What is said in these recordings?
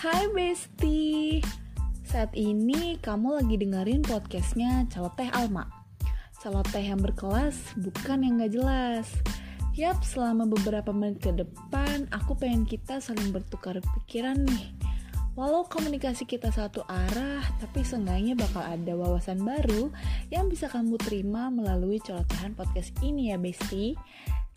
Hai Besti. Saat ini kamu lagi dengerin podcastnya Celoteh Alma. Celoteh yang berkelas bukan yang gak jelas. Yap, selama beberapa menit ke depan aku pengen kita saling bertukar pikiran nih. Walau komunikasi kita satu arah, tapi seenggaknya bakal ada wawasan baru yang bisa kamu terima melalui celotehan podcast ini ya Besti.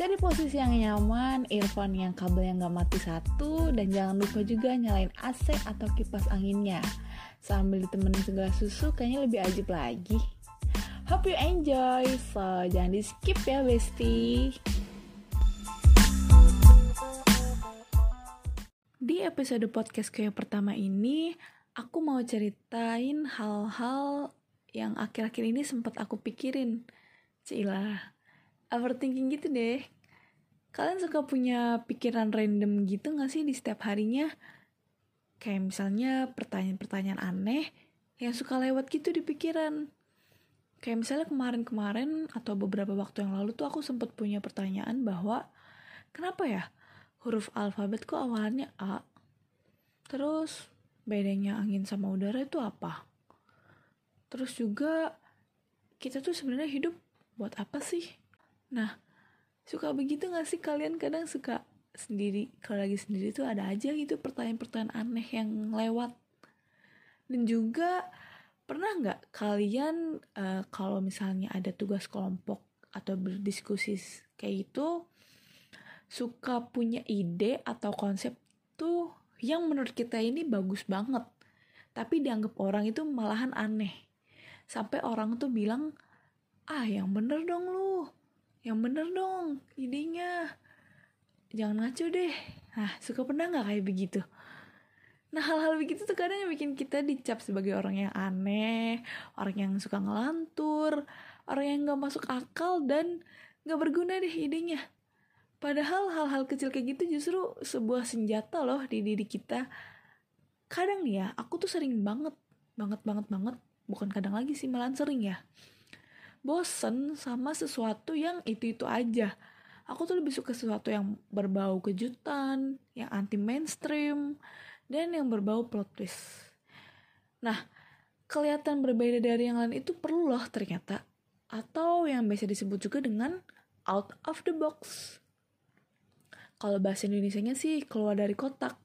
Cari posisi yang nyaman, earphone yang kabel yang gak mati satu, dan jangan lupa juga nyalain AC atau kipas anginnya. Sambil ditemenin segala susu, kayaknya lebih ajib lagi. Hope you enjoy, so jangan di skip ya Besti. Di episode podcast yang pertama ini, aku mau ceritain hal-hal yang akhir-akhir ini sempat aku pikirin. Cila, overthinking gitu deh. Kalian suka punya pikiran random gitu gak sih di setiap harinya? Kayak misalnya pertanyaan-pertanyaan aneh yang suka lewat gitu di pikiran. Kayak misalnya kemarin-kemarin atau beberapa waktu yang lalu tuh aku sempat punya pertanyaan bahwa kenapa ya huruf alfabet kok awalnya A? Terus bedanya angin sama udara itu apa? Terus juga kita tuh sebenarnya hidup buat apa sih? Nah, suka begitu gak sih kalian? Kadang suka sendiri kalau lagi sendiri tuh ada aja gitu pertanyaan-pertanyaan aneh yang lewat. Dan juga pernah nggak kalian uh, kalau misalnya ada tugas kelompok atau berdiskusi kayak gitu suka punya ide atau konsep tuh yang menurut kita ini bagus banget tapi dianggap orang itu malahan aneh. Sampai orang tuh bilang ah yang bener dong lu yang bener dong idenya. Jangan ngaco deh. Nah suka pernah nggak kayak begitu? Nah hal-hal begitu tuh kadang bikin kita dicap sebagai orang yang aneh orang yang suka ngelantur orang yang nggak masuk akal dan nggak berguna deh idenya. Padahal hal-hal kecil kayak gitu justru sebuah senjata loh di diri kita. Kadang nih ya aku tuh sering banget banget banget banget bukan kadang lagi sih malah sering ya bosen sama sesuatu yang itu-itu aja. Aku tuh lebih suka sesuatu yang berbau kejutan, yang anti mainstream, dan yang berbau plot twist. Nah, kelihatan berbeda dari yang lain itu perlu loh ternyata. Atau yang biasa disebut juga dengan out of the box. Kalau bahasa Indonesia-nya sih keluar dari kotak.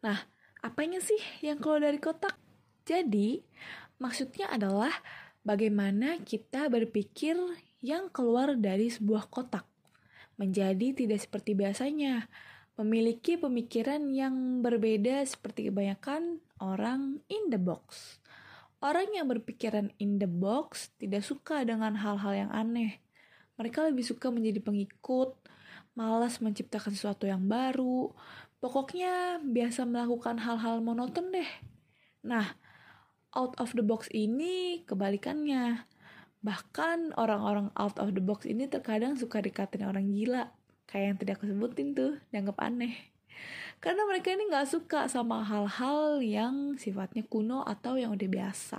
Nah, apanya sih yang keluar dari kotak? Jadi, maksudnya adalah bagaimana kita berpikir yang keluar dari sebuah kotak, menjadi tidak seperti biasanya, memiliki pemikiran yang berbeda seperti kebanyakan orang in the box. Orang yang berpikiran in the box tidak suka dengan hal-hal yang aneh. Mereka lebih suka menjadi pengikut, malas menciptakan sesuatu yang baru. Pokoknya biasa melakukan hal-hal monoton deh. Nah, out of the box ini kebalikannya. Bahkan orang-orang out of the box ini terkadang suka dikatain orang gila. Kayak yang tidak aku tuh, dianggap aneh. Karena mereka ini gak suka sama hal-hal yang sifatnya kuno atau yang udah biasa.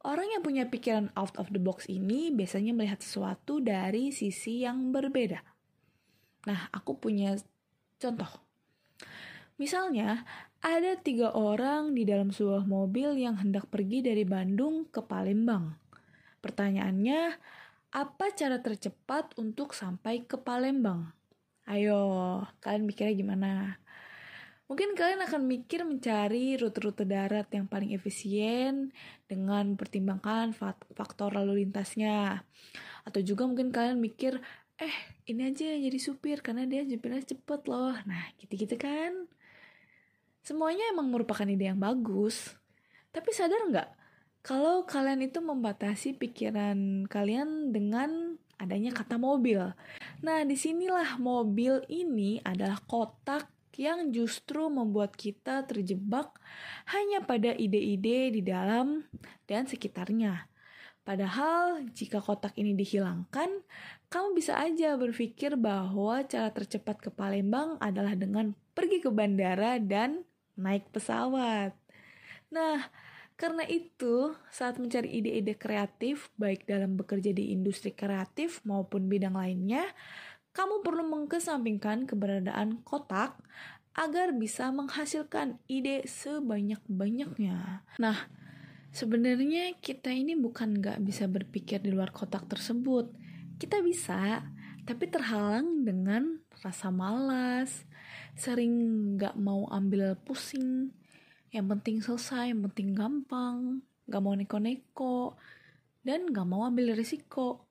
Orang yang punya pikiran out of the box ini biasanya melihat sesuatu dari sisi yang berbeda. Nah, aku punya contoh. Misalnya, ada tiga orang di dalam sebuah mobil yang hendak pergi dari Bandung ke Palembang. Pertanyaannya, apa cara tercepat untuk sampai ke Palembang? Ayo, kalian mikirnya gimana? Mungkin kalian akan mikir mencari rute-rute darat yang paling efisien dengan mempertimbangkan faktor lalu lintasnya. Atau juga mungkin kalian mikir, eh ini aja jadi supir karena dia jepitnya cepet loh. Nah gitu-gitu kan. Semuanya emang merupakan ide yang bagus. Tapi sadar nggak kalau kalian itu membatasi pikiran kalian dengan adanya kata mobil. Nah, di sinilah mobil ini adalah kotak yang justru membuat kita terjebak hanya pada ide-ide di dalam dan sekitarnya. Padahal, jika kotak ini dihilangkan, kamu bisa aja berpikir bahwa cara tercepat ke Palembang adalah dengan pergi ke bandara dan naik pesawat. Nah, karena itu, saat mencari ide-ide kreatif, baik dalam bekerja di industri kreatif maupun bidang lainnya, kamu perlu mengkesampingkan keberadaan kotak agar bisa menghasilkan ide sebanyak-banyaknya. Nah, sebenarnya kita ini bukan nggak bisa berpikir di luar kotak tersebut. Kita bisa, tapi terhalang dengan rasa malas, sering nggak mau ambil pusing, yang penting selesai, yang penting gampang, nggak mau neko-neko, dan nggak mau ambil risiko.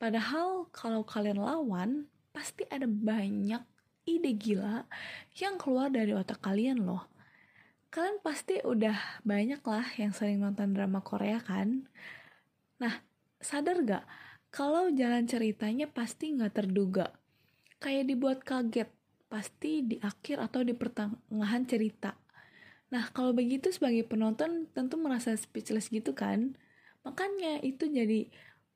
Padahal kalau kalian lawan, pasti ada banyak ide gila yang keluar dari otak kalian loh. Kalian pasti udah banyak lah yang sering nonton drama Korea kan? Nah, sadar gak kalau jalan ceritanya pasti gak terduga? Kayak dibuat kaget, pasti di akhir atau di pertengahan cerita. Nah, kalau begitu sebagai penonton tentu merasa speechless gitu kan? Makanya itu jadi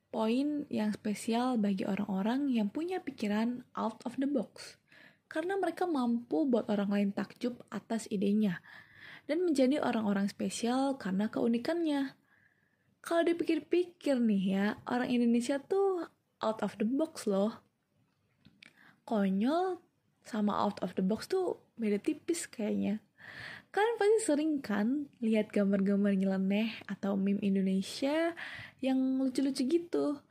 poin yang spesial bagi orang-orang yang punya pikiran out of the box karena mereka mampu buat orang lain takjub atas idenya dan menjadi orang-orang spesial karena keunikannya. Kalau dipikir-pikir nih ya, orang Indonesia tuh out of the box loh. Konyol sama out of the box tuh beda tipis kayaknya. Kalian pasti sering kan lihat gambar-gambar nyeleneh atau meme Indonesia yang lucu-lucu gitu.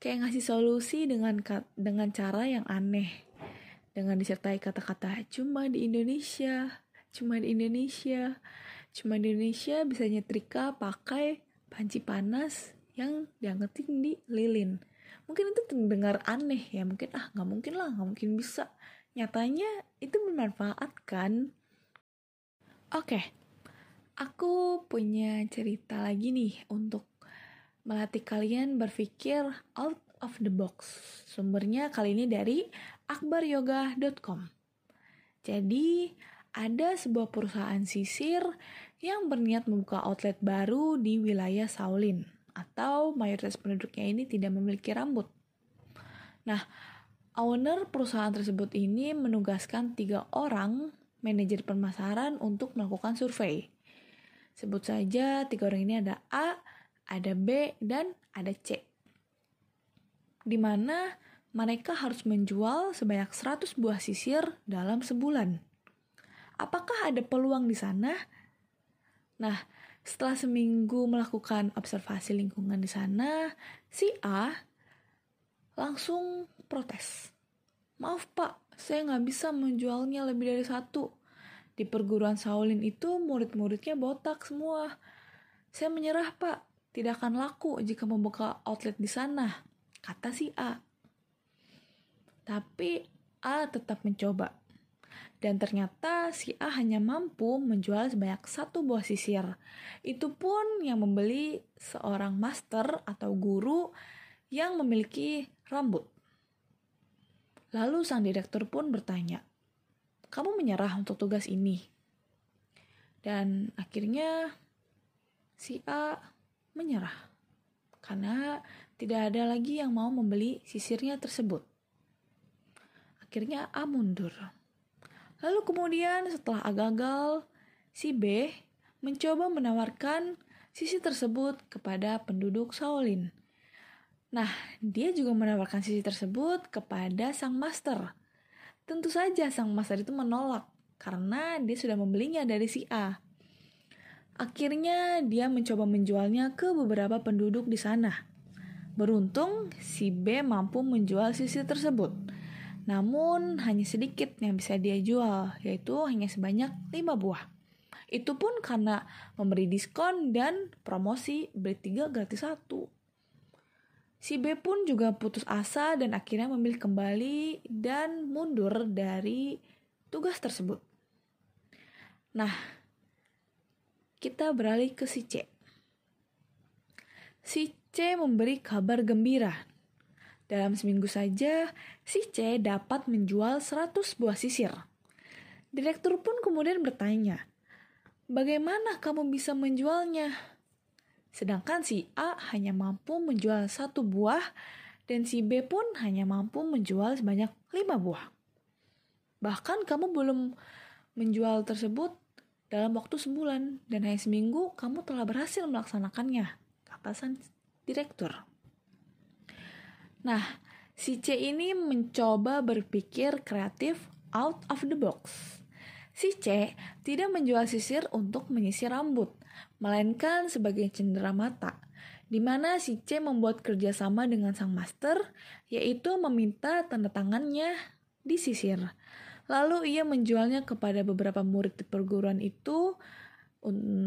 Kayak ngasih solusi dengan dengan cara yang aneh dengan disertai kata-kata cuma di Indonesia, cuma di Indonesia, cuma di Indonesia bisa nyetrika pakai panci panas yang diangetin di lilin. Mungkin itu terdengar aneh ya, mungkin ah nggak mungkin lah, nggak mungkin bisa. Nyatanya itu bermanfaat kan? Oke, aku punya cerita lagi nih untuk melatih kalian berpikir out of the box. Sumbernya kali ini dari akbaryoga.com. Jadi, ada sebuah perusahaan sisir yang berniat membuka outlet baru di wilayah Shaolin atau mayoritas penduduknya ini tidak memiliki rambut. Nah, owner perusahaan tersebut ini menugaskan tiga orang manajer pemasaran untuk melakukan survei. Sebut saja tiga orang ini ada A, ada B, dan ada C. Di mana mereka harus menjual sebanyak 100 buah sisir dalam sebulan. Apakah ada peluang di sana? Nah, setelah seminggu melakukan observasi lingkungan di sana, si A langsung protes. Maaf pak, saya nggak bisa menjualnya lebih dari satu. Di perguruan Shaolin itu murid-muridnya botak semua. Saya menyerah pak, tidak akan laku jika membuka outlet di sana, kata si A. Tapi A tetap mencoba. Dan ternyata si A hanya mampu menjual sebanyak satu buah sisir. Itu pun yang membeli seorang master atau guru yang memiliki rambut. Lalu sang direktur pun bertanya, kamu menyerah untuk tugas ini? Dan akhirnya si A menyerah. Karena tidak ada lagi yang mau membeli sisirnya tersebut. Akhirnya A mundur. Lalu kemudian setelah gagal, si B mencoba menawarkan sisi tersebut kepada penduduk Shaolin. Nah, dia juga menawarkan sisi tersebut kepada sang master. Tentu saja sang master itu menolak karena dia sudah membelinya dari si A. Akhirnya dia mencoba menjualnya ke beberapa penduduk di sana. Beruntung si B mampu menjual sisi tersebut. Namun hanya sedikit yang bisa dia jual, yaitu hanya sebanyak 5 buah. Itu pun karena memberi diskon dan promosi beli 3 gratis 1. Si B pun juga putus asa dan akhirnya memilih kembali dan mundur dari tugas tersebut. Nah, kita beralih ke si C. Si C memberi kabar gembira dalam seminggu saja, si C dapat menjual 100 buah sisir. Direktur pun kemudian bertanya, bagaimana kamu bisa menjualnya? Sedangkan si A hanya mampu menjual satu buah dan si B pun hanya mampu menjual sebanyak lima buah. Bahkan kamu belum menjual tersebut dalam waktu sebulan dan hanya seminggu kamu telah berhasil melaksanakannya, kata sang direktur. Nah, si C ini mencoba berpikir kreatif out of the box. Si C tidak menjual sisir untuk menyisir rambut, melainkan sebagai cendera mata, di mana si C membuat kerjasama dengan sang master, yaitu meminta tanda tangannya di sisir. Lalu ia menjualnya kepada beberapa murid di perguruan itu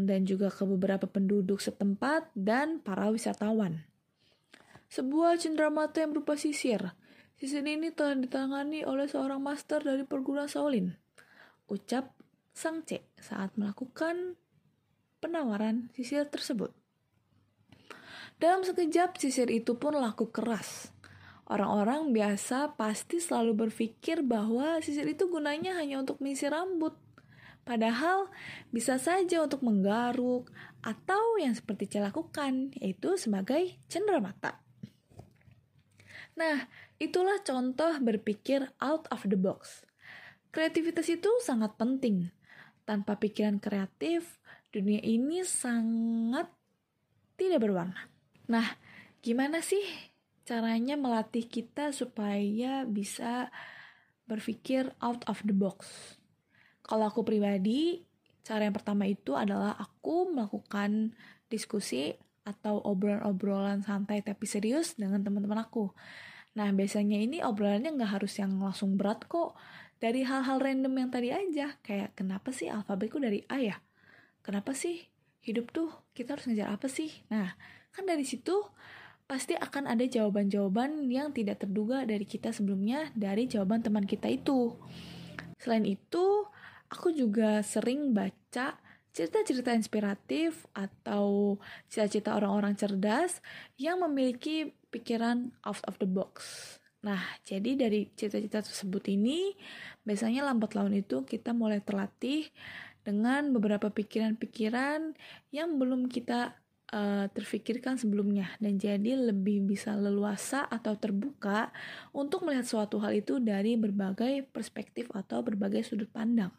dan juga ke beberapa penduduk setempat dan para wisatawan. Sebuah cenderamata yang berupa sisir. Sisir ini telah ditangani oleh seorang master dari perguruan Shaolin ucap sang C saat melakukan penawaran sisir tersebut. Dalam sekejap, sisir itu pun laku keras. Orang-orang biasa pasti selalu berpikir bahwa sisir itu gunanya hanya untuk mengisi rambut. Padahal bisa saja untuk menggaruk atau yang seperti saya lakukan, yaitu sebagai cenderamata. Nah, itulah contoh berpikir out of the box. Kreativitas itu sangat penting. Tanpa pikiran kreatif, dunia ini sangat tidak berwarna. Nah, gimana sih caranya melatih kita supaya bisa berpikir out of the box? Kalau aku pribadi, cara yang pertama itu adalah aku melakukan diskusi atau obrolan-obrolan santai tapi serius dengan teman-teman aku. Nah, biasanya ini obrolannya nggak harus yang langsung berat kok. Dari hal-hal random yang tadi aja kayak kenapa sih alfabetku dari A ya? Kenapa sih hidup tuh kita harus ngejar apa sih? Nah kan dari situ pasti akan ada jawaban-jawaban yang tidak terduga dari kita sebelumnya dari jawaban teman kita itu. Selain itu aku juga sering baca cerita-cerita inspiratif atau cita-cita orang-orang cerdas yang memiliki pikiran out of the box Nah, jadi dari cita-cita tersebut ini, biasanya lambat laun itu kita mulai terlatih dengan beberapa pikiran-pikiran yang belum kita uh, terfikirkan sebelumnya dan jadi lebih bisa leluasa atau terbuka untuk melihat suatu hal itu dari berbagai perspektif atau berbagai sudut pandang.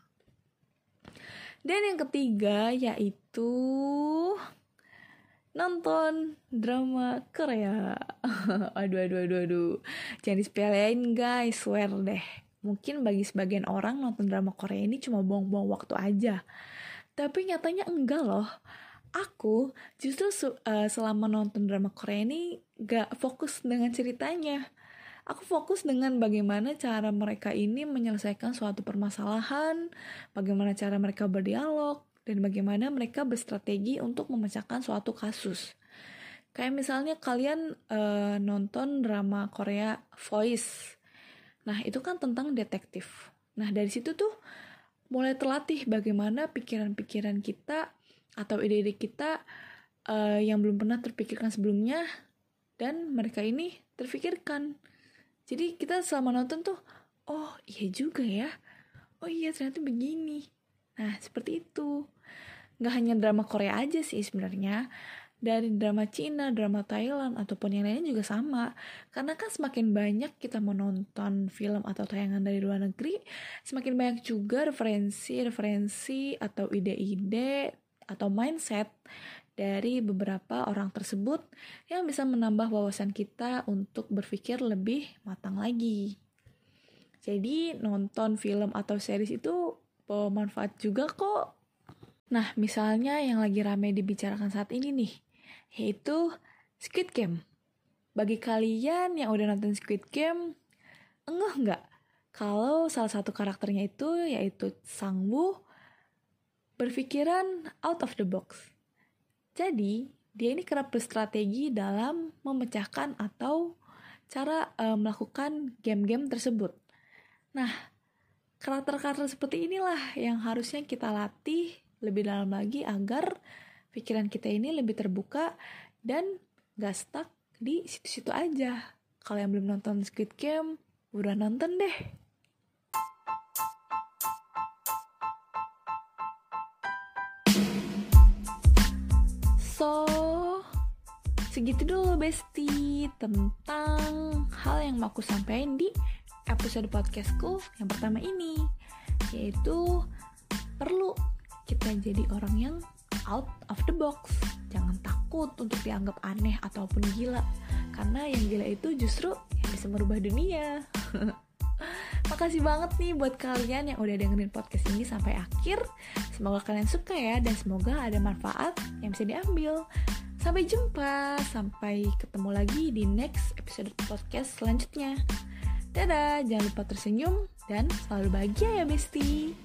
Dan yang ketiga yaitu nonton drama Korea. aduh, aduh, aduh, aduh. Jangan disepelein guys, swear deh. Mungkin bagi sebagian orang nonton drama Korea ini cuma buang-buang waktu aja. Tapi nyatanya enggak loh. Aku justru uh, selama nonton drama Korea ini gak fokus dengan ceritanya. Aku fokus dengan bagaimana cara mereka ini menyelesaikan suatu permasalahan, bagaimana cara mereka berdialog, dan bagaimana mereka berstrategi untuk memecahkan suatu kasus. Kayak misalnya kalian uh, nonton drama Korea Voice. Nah, itu kan tentang detektif. Nah, dari situ tuh mulai terlatih bagaimana pikiran-pikiran kita atau ide-ide kita uh, yang belum pernah terpikirkan sebelumnya dan mereka ini terpikirkan. Jadi kita selama nonton tuh, oh iya juga ya. Oh iya ternyata begini. Nah, seperti itu. Nggak hanya drama Korea aja sih sebenarnya. Dari drama Cina, drama Thailand, ataupun yang lainnya juga sama. Karena kan semakin banyak kita menonton film atau tayangan dari luar negeri, semakin banyak juga referensi-referensi atau ide-ide atau mindset dari beberapa orang tersebut yang bisa menambah wawasan kita untuk berpikir lebih matang lagi. Jadi nonton film atau series itu bermanfaat juga kok. Nah, misalnya yang lagi rame dibicarakan saat ini nih, yaitu Squid Game. Bagi kalian yang udah nonton Squid Game, enggak nggak kalau salah satu karakternya itu yaitu Sang Woo berpikiran out of the box. Jadi, dia ini kerap berstrategi dalam memecahkan atau cara uh, melakukan game-game tersebut. Nah, karakter-karakter seperti inilah yang harusnya kita latih lebih dalam lagi agar pikiran kita ini lebih terbuka dan gak stuck di situ-situ aja. Kalau yang belum nonton Squid Game, udah nonton deh. Segitu dulu Besti tentang hal yang mau aku sampaikan di episode podcastku yang pertama ini yaitu perlu kita jadi orang yang out of the box jangan takut untuk dianggap aneh ataupun gila karena yang gila itu justru yang bisa merubah dunia Makasih banget nih buat kalian yang udah dengerin podcast ini sampai akhir. Semoga kalian suka ya dan semoga ada manfaat yang bisa diambil. Sampai jumpa, sampai ketemu lagi di next episode podcast selanjutnya. Dadah, jangan lupa tersenyum dan selalu bahagia ya bestie.